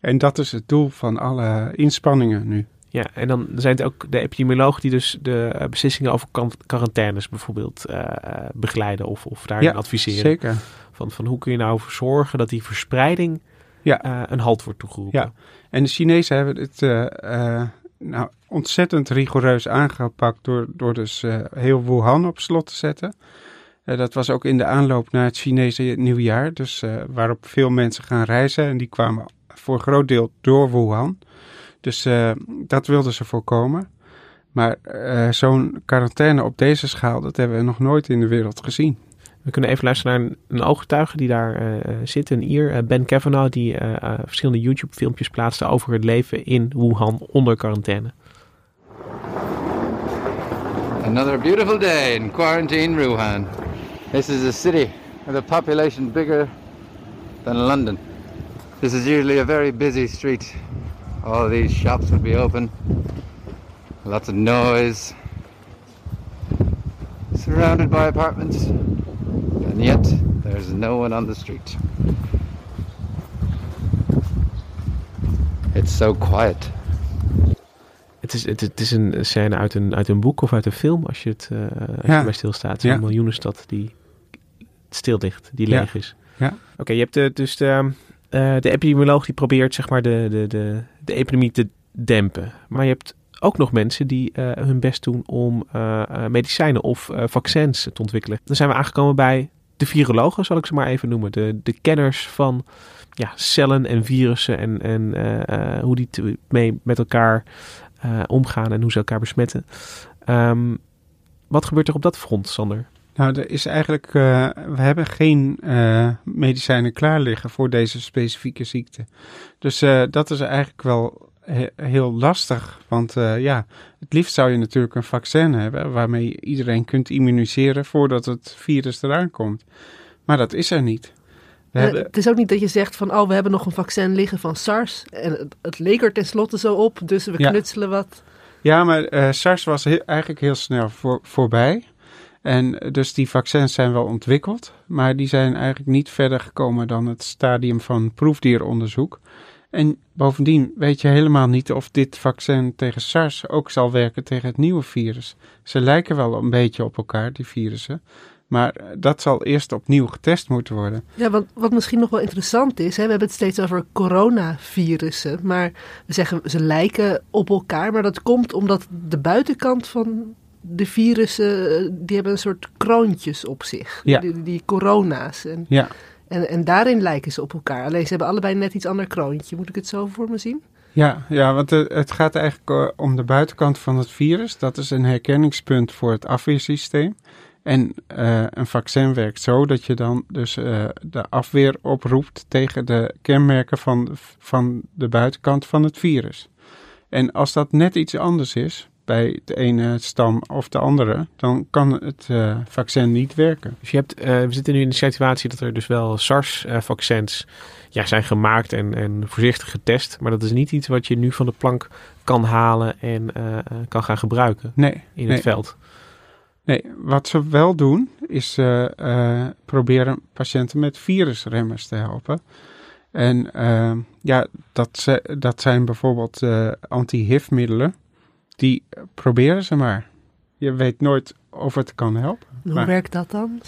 En dat is het doel van alle inspanningen nu. Ja, en dan zijn het ook de epidemiologen die dus de beslissingen over quarantaines bijvoorbeeld uh, begeleiden of, of daarin ja, adviseren. Zeker. Van, van hoe kun je nou zorgen dat die verspreiding ja. uh, een halt wordt toegeroepen. Ja, en de Chinezen hebben het nou, ontzettend rigoureus aangepakt door, door dus uh, heel Wuhan op slot te zetten. Uh, dat was ook in de aanloop naar het Chinese nieuwjaar, dus uh, waarop veel mensen gaan reizen en die kwamen voor een groot deel door Wuhan. Dus dat wilden ze voorkomen. Maar zo'n quarantaine op deze schaal, dat hebben we nog nooit in de wereld gezien. We kunnen even luisteren naar een, ooggetuige die daar zit, een Ier, uh, Ben Kavanaugh, die verschillende YouTube-filmpjes plaatste over het leven in Wuhan onder quarantaine. Another beautiful day in quarantine Wuhan. This is a city with a population bigger than London. This is usually a very busy street. All these shops would be open. Lots of noise. Surrounded by apartments. And yet, there's no one on the street. It's so quiet. Het is, het, het, is een scène uit een, uit een boek of uit een film, als je, het, uh, als ja. je bij stilstaat. Ja. miljoenenstad die stil ligt, die leeg ja. is. Ja. Oké, okay, je hebt de, dus de, uh, de epidemioloog die probeert zeg maar de, de, de, de epidemie te dempen. Maar je hebt ook nog mensen die uh, hun best doen om medicijnen of vaccins te ontwikkelen. Dan zijn we aangekomen bij de virologen, zal ik ze maar even noemen. De, de kenners van ja, cellen en virussen en, en hoe die mee met elkaar omgaan en hoe ze elkaar besmetten. Um, wat gebeurt er op dat front, Sander? Nou, er is eigenlijk, uh, we hebben geen uh, medicijnen klaar liggen voor deze specifieke ziekte. Dus dat is eigenlijk wel he heel lastig. Want ja, het liefst zou je natuurlijk een vaccin hebben waarmee je iedereen kunt immuniseren voordat het virus eraan komt. Maar dat is er niet. Hebben... Het is ook niet dat je zegt van, oh, we hebben nog een vaccin liggen van SARS. En het, het leek er tenslotte zo op, dus we ja. knutselen wat. Ja, maar uh, SARS was eigenlijk heel snel voor, voorbij. En dus die vaccins zijn wel ontwikkeld, maar die zijn eigenlijk niet verder gekomen dan het stadium van proefdieronderzoek. En bovendien weet je helemaal niet of dit vaccin tegen SARS ook zal werken tegen het nieuwe virus. Ze lijken wel een beetje op elkaar, die virussen. Maar dat zal eerst opnieuw getest moeten worden. Ja, wat, wat misschien nog wel interessant is, hè, we hebben het steeds over coronavirussen. Maar we zeggen ze lijken op elkaar. Maar dat komt omdat de buitenkant van de virussen, die hebben een soort kroontjes op zich. Ja. Die, die corona's. En, ja. en, en daarin lijken ze op elkaar. Alleen ze hebben allebei net iets ander kroontje. Moet ik het zo voor me zien? Ja, ja want het, het gaat eigenlijk om de buitenkant van het virus. Dat is een herkenningspunt voor het afweersysteem. En uh, een vaccin werkt zo dat je dan dus uh, de afweer oproept tegen de kenmerken van, van de buitenkant van het virus. En als dat net iets anders is bij de ene stam of de andere, dan kan het uh, vaccin niet werken. Dus je hebt, we zitten nu in de situatie dat er dus wel SARS-vaccins ja, zijn gemaakt en, en voorzichtig getest. Maar dat is niet iets wat je nu van de plank kan halen en kan gaan gebruiken nee, in nee. het veld. Nee, wat ze wel doen is uh, uh, proberen patiënten met virusremmers te helpen. En uh, ja, dat, dat zijn bijvoorbeeld anti-HIV-middelen. Die proberen ze maar. Je weet nooit of het kan helpen. Hoe maar, werkt dat dan?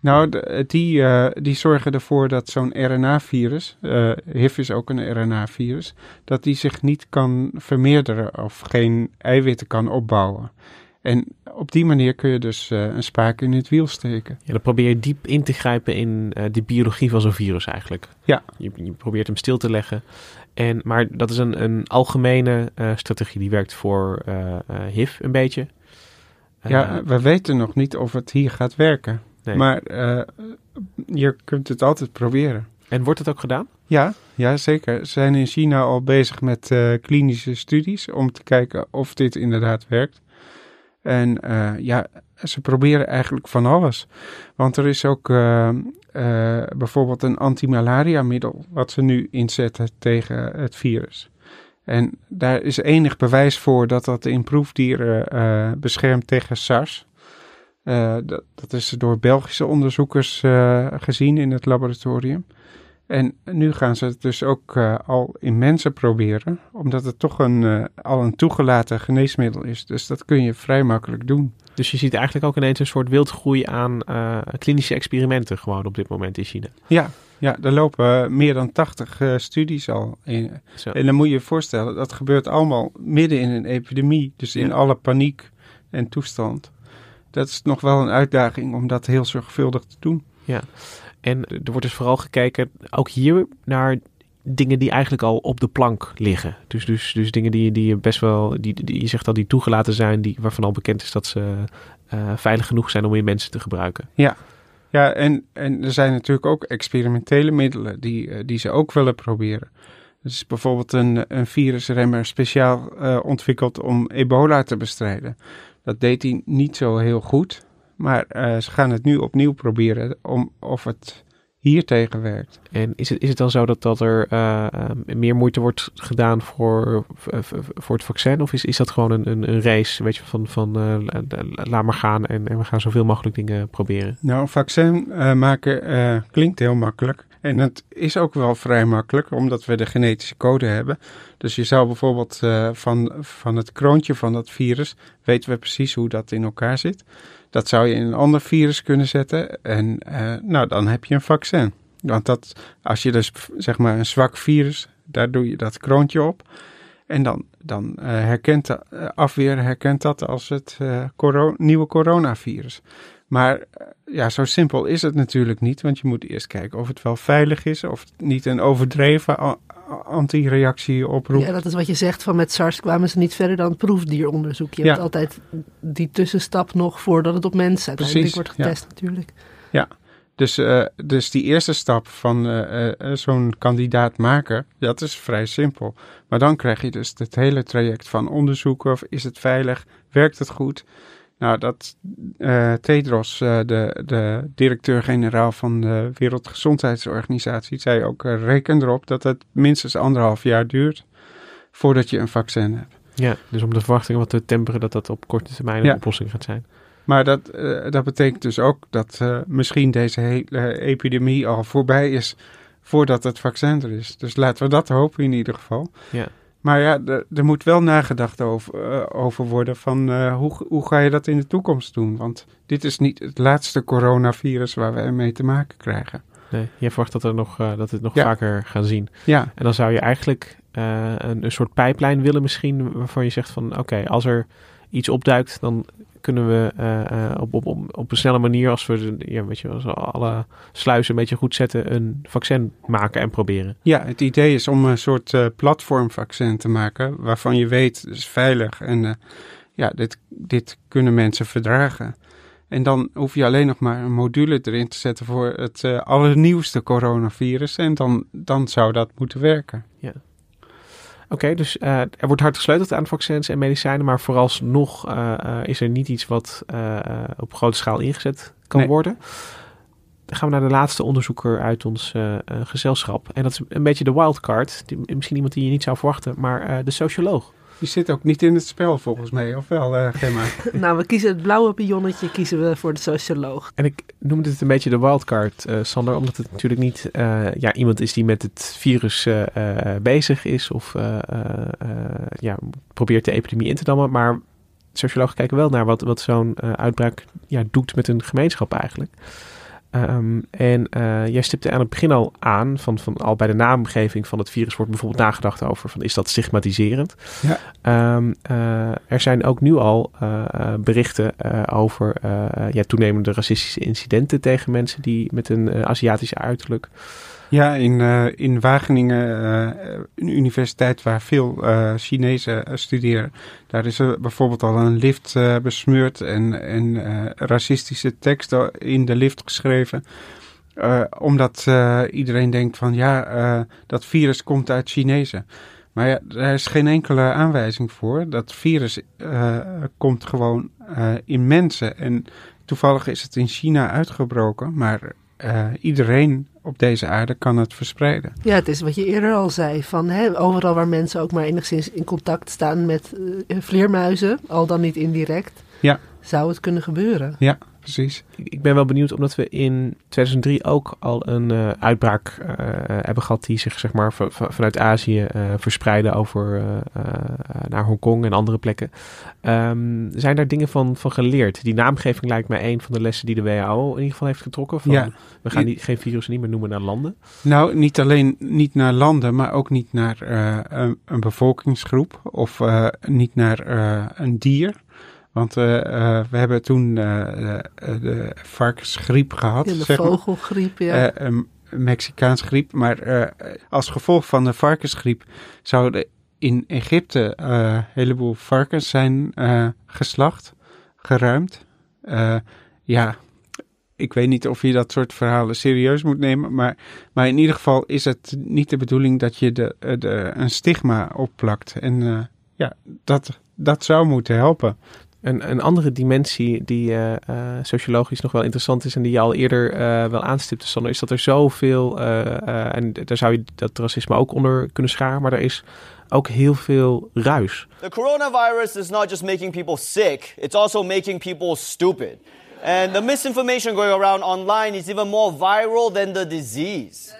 Nou, de, die, die zorgen ervoor dat zo'n RNA-virus, HIV is ook een RNA-virus, dat die zich niet kan vermeerderen of geen eiwitten kan opbouwen. En op die manier kun je dus uh, een spaak in het wiel steken. Ja, dan probeer je diep in te grijpen in uh, de biologie van zo'n virus eigenlijk. Ja. Je, je, probeert hem stil te leggen. En, maar dat is een, een algemene uh, strategie die werkt voor HIV een beetje. ja, we weten nog niet of het hier gaat werken. Nee. Maar je kunt het altijd proberen. En wordt het ook gedaan? Ja, ja zeker. Ze zijn in China al bezig met klinische studies om te kijken of dit inderdaad werkt. En uh, ja, ze proberen eigenlijk van alles. Want er is ook uh, bijvoorbeeld een antimalaria-middel wat ze nu inzetten tegen het virus. En daar is enig bewijs voor dat dat in proefdieren beschermt tegen SARS. dat, dat is door Belgische onderzoekers gezien in het laboratorium. En nu gaan ze het dus ook uh, al in mensen proberen, omdat het toch een, uh, al een toegelaten geneesmiddel is. Dus dat kun je vrij makkelijk doen. Dus je ziet eigenlijk ook ineens een soort wildgroei aan uh, klinische experimenten gewoon op dit moment in China. Ja, ja er lopen meer dan 80 studies al. In. Zo. En dan moet je je voorstellen, dat gebeurt allemaal midden in een epidemie. Dus in Ja. alle paniek en toestand. Dat is nog wel een uitdaging om dat heel zorgvuldig te doen. Ja, en er wordt dus vooral gekeken, ook hier, naar dingen die eigenlijk al op de plank liggen. Dus, dus, dus dingen die, die best wel, die, die, je zegt al, die toegelaten zijn, die, waarvan al bekend is dat ze uh, veilig genoeg zijn om in mensen te gebruiken. Ja, ja en, en er zijn natuurlijk ook experimentele middelen die, uh, die ze ook willen proberen. Er is bijvoorbeeld een, een virusremmer speciaal uh, ontwikkeld om ebola te bestrijden. Dat deed hij niet zo heel goed. Maar uh, ze gaan het nu opnieuw proberen om of het hier tegen werkt. En is het, is het dan zo dat, dat er uh, meer moeite wordt gedaan voor, voor het vaccin? Of is, is dat gewoon een, een, een race weet je, van, van uh, laat maar gaan en, en, we gaan zoveel mogelijk dingen proberen? Nou, een vaccin maken klinkt heel makkelijk. En het is ook wel vrij makkelijk, omdat we de genetische code hebben. Dus je zou bijvoorbeeld van, van het kroontje van dat virus, weten we precies hoe dat in elkaar zit. Dat zou je in een ander virus kunnen zetten en uh, nou, dan heb je een vaccin. Want dat, als je dus zeg maar een zwak virus, daar doe je dat kroontje op. En dan, dan uh, herkent de afweer herkent dat als het nieuwe coronavirus. Maar ja, zo simpel is het natuurlijk niet, want je moet eerst kijken of het wel veilig is, of het niet een overdreven antireactie oproept. Ja, dat is wat je zegt, van met SARS kwamen ze niet verder dan het proefdieronderzoek. Je ja. hebt altijd die tussenstap nog voordat het op mensen uiteindelijk Precies, wordt getest ja. natuurlijk. Ja, dus, uh, dus die eerste stap van uh, uh, zo'n kandidaat maken, dat is vrij simpel. Maar dan krijg je dus het hele traject van onderzoeken, of is het veilig, werkt het goed? Nou, dat Tedros, de, de directeur-generaal van de Wereldgezondheidsorganisatie, zei ook: reken erop dat het minstens anderhalf jaar duurt voordat je een vaccin hebt. Ja, dus om de verwachtingen wat te temperen dat dat op korte termijn een Ja. oplossing gaat zijn. Maar dat, dat betekent dus ook dat misschien deze hele epidemie al voorbij is voordat het vaccin er is. Dus laten we dat hopen in ieder geval. Ja. Maar ja, er moet wel nagedacht over, uh, over worden van hoe, hoe ga je dat in de toekomst doen? Want dit is niet het laatste coronavirus waar we ermee te maken krijgen. Nee, je verwacht dat, er nog, dat we het nog Ja. vaker gaan zien. Ja, En dan zou je eigenlijk een, een soort pijplijn willen misschien, waarvan je zegt van oké, als er iets opduikt, dan kunnen we uh, uh, op, op, op, op een snelle manier, als we ja, weet je, als we alle sluizen een beetje goed zetten, een vaccin maken en proberen. ja, het idee is om een soort uh, platformvaccin te maken waarvan je weet het is veilig en uh, ja, dit, dit kunnen mensen verdragen. En dan hoef je alleen nog maar een module erin te zetten voor het allernieuwste coronavirus en dan, dan zou dat moeten werken. Ja. Oké, okay, dus uh, er wordt hard gesleuteld aan vaccins en medicijnen, maar vooralsnog uh, uh, is er niet iets wat op grote schaal ingezet kan Nee. worden. Dan gaan we naar de laatste onderzoeker uit ons gezelschap. En dat is een beetje de wildcard. Die, misschien iemand die je niet zou verwachten, maar de socioloog. Die zit ook niet in het spel volgens mij, of wel, uh, Gemma? <laughs> nou, we kiezen het blauwe pionnetje, kiezen we voor de socioloog. En ik noemde het een beetje de wildcard, uh, Sander, omdat het natuurlijk niet uh, ja, iemand is die met het virus uh, bezig is of ja, probeert de epidemie in te dammen. Maar sociologen kijken wel naar wat, wat zo'n uitbraak ja, doet met een gemeenschap eigenlijk. Ehm, en uh, jij stipte aan het begin al aan, van, van al bij de naamgeving van het virus wordt bijvoorbeeld nagedacht over van is dat stigmatiserend? Ja. Um, uh, er zijn ook nu al uh, berichten over ja, toenemende racistische incidenten tegen mensen die met een Aziatische uiterlijk. Ja, in, uh, in Wageningen, uh, een universiteit waar veel uh, Chinezen studeren, daar is er bijvoorbeeld al een lift besmeurd en, en racistische teksten in de lift geschreven. omdat iedereen denkt van ja, dat virus komt uit Chinezen. Maar ja, er is geen enkele aanwijzing voor. Dat virus komt gewoon in mensen. En toevallig is het in China uitgebroken, maar iedereen op deze aarde kan het verspreiden. Ja, het is wat je eerder al zei. Van, hè, overal waar mensen ook maar enigszins in contact staan met uh, vleermuizen, al dan niet indirect, ja. zou het kunnen gebeuren. Ja, precies. Ik ben wel benieuwd, omdat we in 2003 ook al een uh, uitbraak uh, hebben gehad die zich zeg maar vanuit Azië uh, verspreidde over naar Hongkong en andere plekken. Um, zijn daar dingen van, van geleerd? Die naamgeving lijkt mij een van de lessen die de WHO in ieder geval heeft getrokken. Van, ja. We gaan niet, geen virussen niet meer noemen naar landen. Nou, niet alleen niet naar landen, maar ook niet naar een, een, bevolkingsgroep of niet naar een dier. Want uh, uh, we hebben toen uh, de varkensgriep gehad. Ja, de zeg vogelgriep, ja. een Mexicaans griep. Maar als gevolg van de varkensgriep zouden in Egypte een heleboel varkens zijn geslacht, geruimd. ja, ik weet niet of je dat soort verhalen serieus moet nemen. Maar, maar in ieder geval is het niet de bedoeling dat je de, de, een stigma opplakt. En ja, dat, dat zou moeten helpen. Een, een andere dimensie die uh, uh, sociologisch nog wel interessant is en die je al eerder uh, wel aanstipte, Sander, is dat er zoveel, en daar zou je dat racisme ook onder kunnen scharen, maar er is ook heel veel ruis. The coronavirus is not just making people sick, it's also making people stupid. And the misinformation going around online is even more viral than the disease.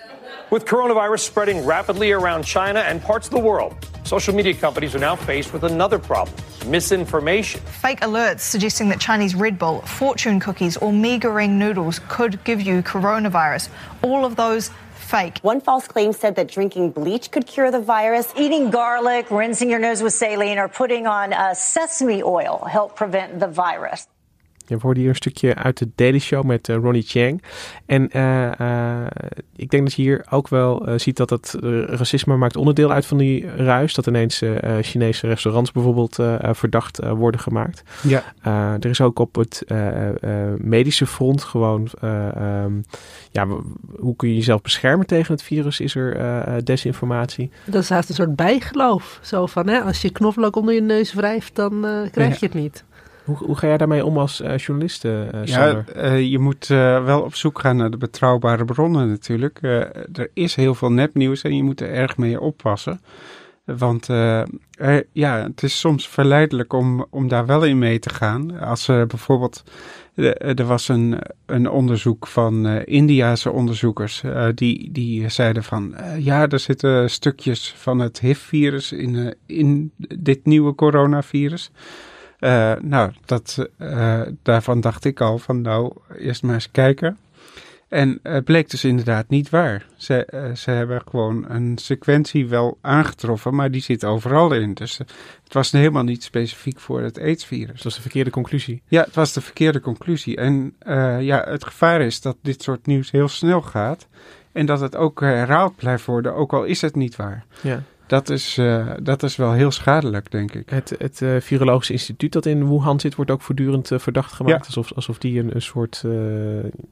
With coronavirus spreading rapidly around China and parts of the world, social media companies are now faced with another problem misinformation. Fake alerts suggesting that Chinese Red Bull, fortune cookies, or Meagering noodles could give you coronavirus. All of those fake. One false claim said that drinking bleach could cure the virus. Eating garlic, rinsing your nose with saline, or putting on uh, sesame oil help prevent the virus. We hoorden hier een stukje uit de Daily Show met uh, Ronnie Chang. En uh, uh, ik denk dat je hier ook wel ziet dat het racisme maakt onderdeel uit van die ruis. Dat ineens Chinese restaurants bijvoorbeeld verdacht worden gemaakt. Ja. er is ook op het medische front gewoon, um, ja, hoe kun je jezelf beschermen tegen het virus? Is er desinformatie? Dat is haast een soort bijgeloof. Zo van, hè, als je knoflook onder je neus wrijft, dan krijg je het niet. Hoe, hoe ga jij daarmee om als uh, journalist, uh, Ja, uh, je moet wel op zoek gaan naar de betrouwbare bronnen natuurlijk. er is heel veel nepnieuws en je moet er erg mee oppassen. Want er, ja, het is soms verleidelijk om, om daar wel in mee te gaan. Als er bijvoorbeeld, er was een, een onderzoek van Indiase onderzoekers. die, die zeiden van, ja, er zitten stukjes van het HIV-virus in, in dit nieuwe coronavirus. Uh, nou, dat, uh, daarvan dacht ik al van nou, eerst maar eens kijken. En het bleek dus inderdaad niet waar. Ze, uh, ze hebben gewoon een sequentie wel aangetroffen, maar die zit overal in. Dus het was helemaal niet specifiek voor het AIDS-virus. Dat was de verkeerde conclusie. Ja, het was de verkeerde conclusie. En ja, het gevaar is dat dit soort nieuws heel snel gaat. En dat het ook herhaald blijft worden, ook al is het niet waar. Ja. Dat is, uh, dat is wel heel schadelijk, denk ik. Het, het uh, Virologisch Instituut dat in Wuhan zit, wordt ook voortdurend uh, verdacht gemaakt. Ja. Alsof, alsof die een, een soort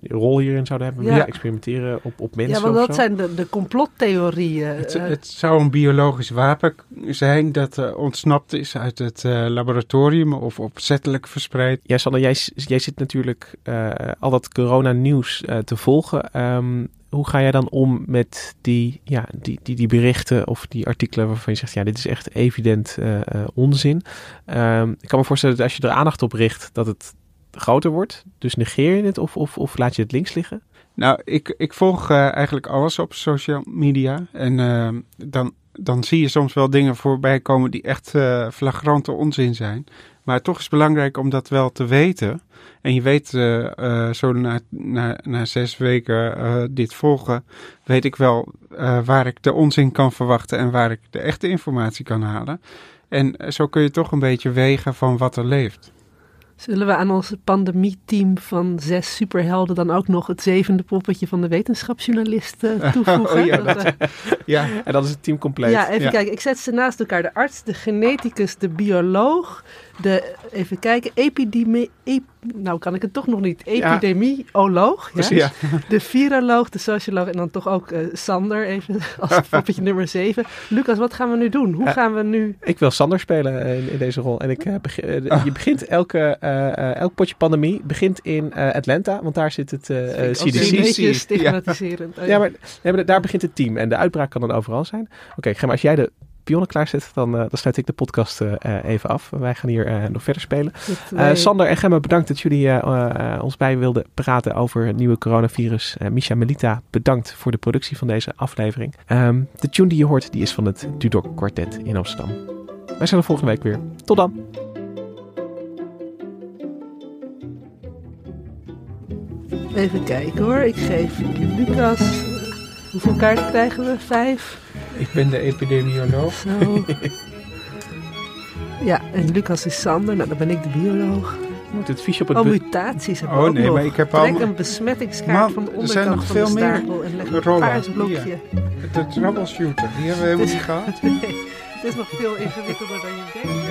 rol hierin zouden hebben. Ja. Experimenteren op, op mensen. Ja, want dat zo. zijn de, de complottheorieën. Het, het, zou een biologisch wapen zijn dat ontsnapt is uit het laboratorium of opzettelijk verspreid. Ja, Sanne, jij, jij zit natuurlijk al dat corona-nieuws te volgen. Um, hoe ga jij dan om met die, ja, die, die, die berichten of die artikelen waarvan je zegt, ja, dit is echt evident uh, uh, onzin. Um, ik kan me voorstellen dat als je er aandacht op richt, dat het groter wordt. Dus negeer je het of, of, of laat je het links liggen? Nou, ik, ik volg uh, eigenlijk alles op social media. En dan, dan zie je soms wel dingen voorbij komen die echt flagrante onzin zijn. Maar toch is het belangrijk om dat wel te weten. En je weet, uh, uh, zo na, na, na zes weken uh, dit volgen, weet ik wel waar ik de onzin kan verwachten en waar ik de echte informatie kan halen. En zo kun je toch een beetje wegen van wat er leeft. Zullen we aan ons pandemie-team van zes superhelden dan ook nog het zevende poppetje van de wetenschapsjournalist uh, <laughs> toevoegen? Oh, ja, dat, uh, <laughs> ja, en dan is het team compleet. Ja, even ja. kijken. Ik zet ze naast elkaar. De arts, de geneticus, de bioloog, de, even kijken, epidemie, ep, nou kan ik het toch nog niet, epidemioloog, ja. ja. de viroloog, de socioloog en dan toch ook uh, Sander, even als <laughs> poppetje nummer 7. Lucas, wat gaan we nu doen? Hoe gaan we nu... Ik wil Sander spelen in, in deze rol en ik, uh, begin, uh, je begint elke, elk potje pandemie begint in Atlanta, want daar zit het CDC. stigmatiserend. Ja, ja maar, ja, maar daar begint het team en de uitbraak kan dan overal zijn. Oké, okay, als jij de pionnen klaarzet, dan, uh, dan sluit ik de podcast uh, even af. Wij gaan hier nog verder spelen. Sander en Gemma, bedankt dat jullie ons bij wilden praten over het nieuwe coronavirus. Misha Melita, bedankt voor de productie van deze aflevering. Um, de tune die je hoort, die is van het Dudok Quartet in Amsterdam. Wij zijn er volgende week weer. Tot dan! Even kijken hoor, ik geef Lucas... Hoeveel kaarten krijgen we? Vijf? Ik ben de epidemioloog. Zo. ja, en Lucas is Sander. Nou, dan ben ik de bioloog. Moet het fiche op het oh, mutaties hebben Oh ook nee, nog. maar ik heb Trek al... een besmettingskaart van de onderkant er zijn nog van veel de meer stapel en leg een rollen. paars blokje. Hier. De troubleshooter, die hebben we helemaal niet gehad. Nee, <laughs> het is nog veel ingewikkelder dan je denkt.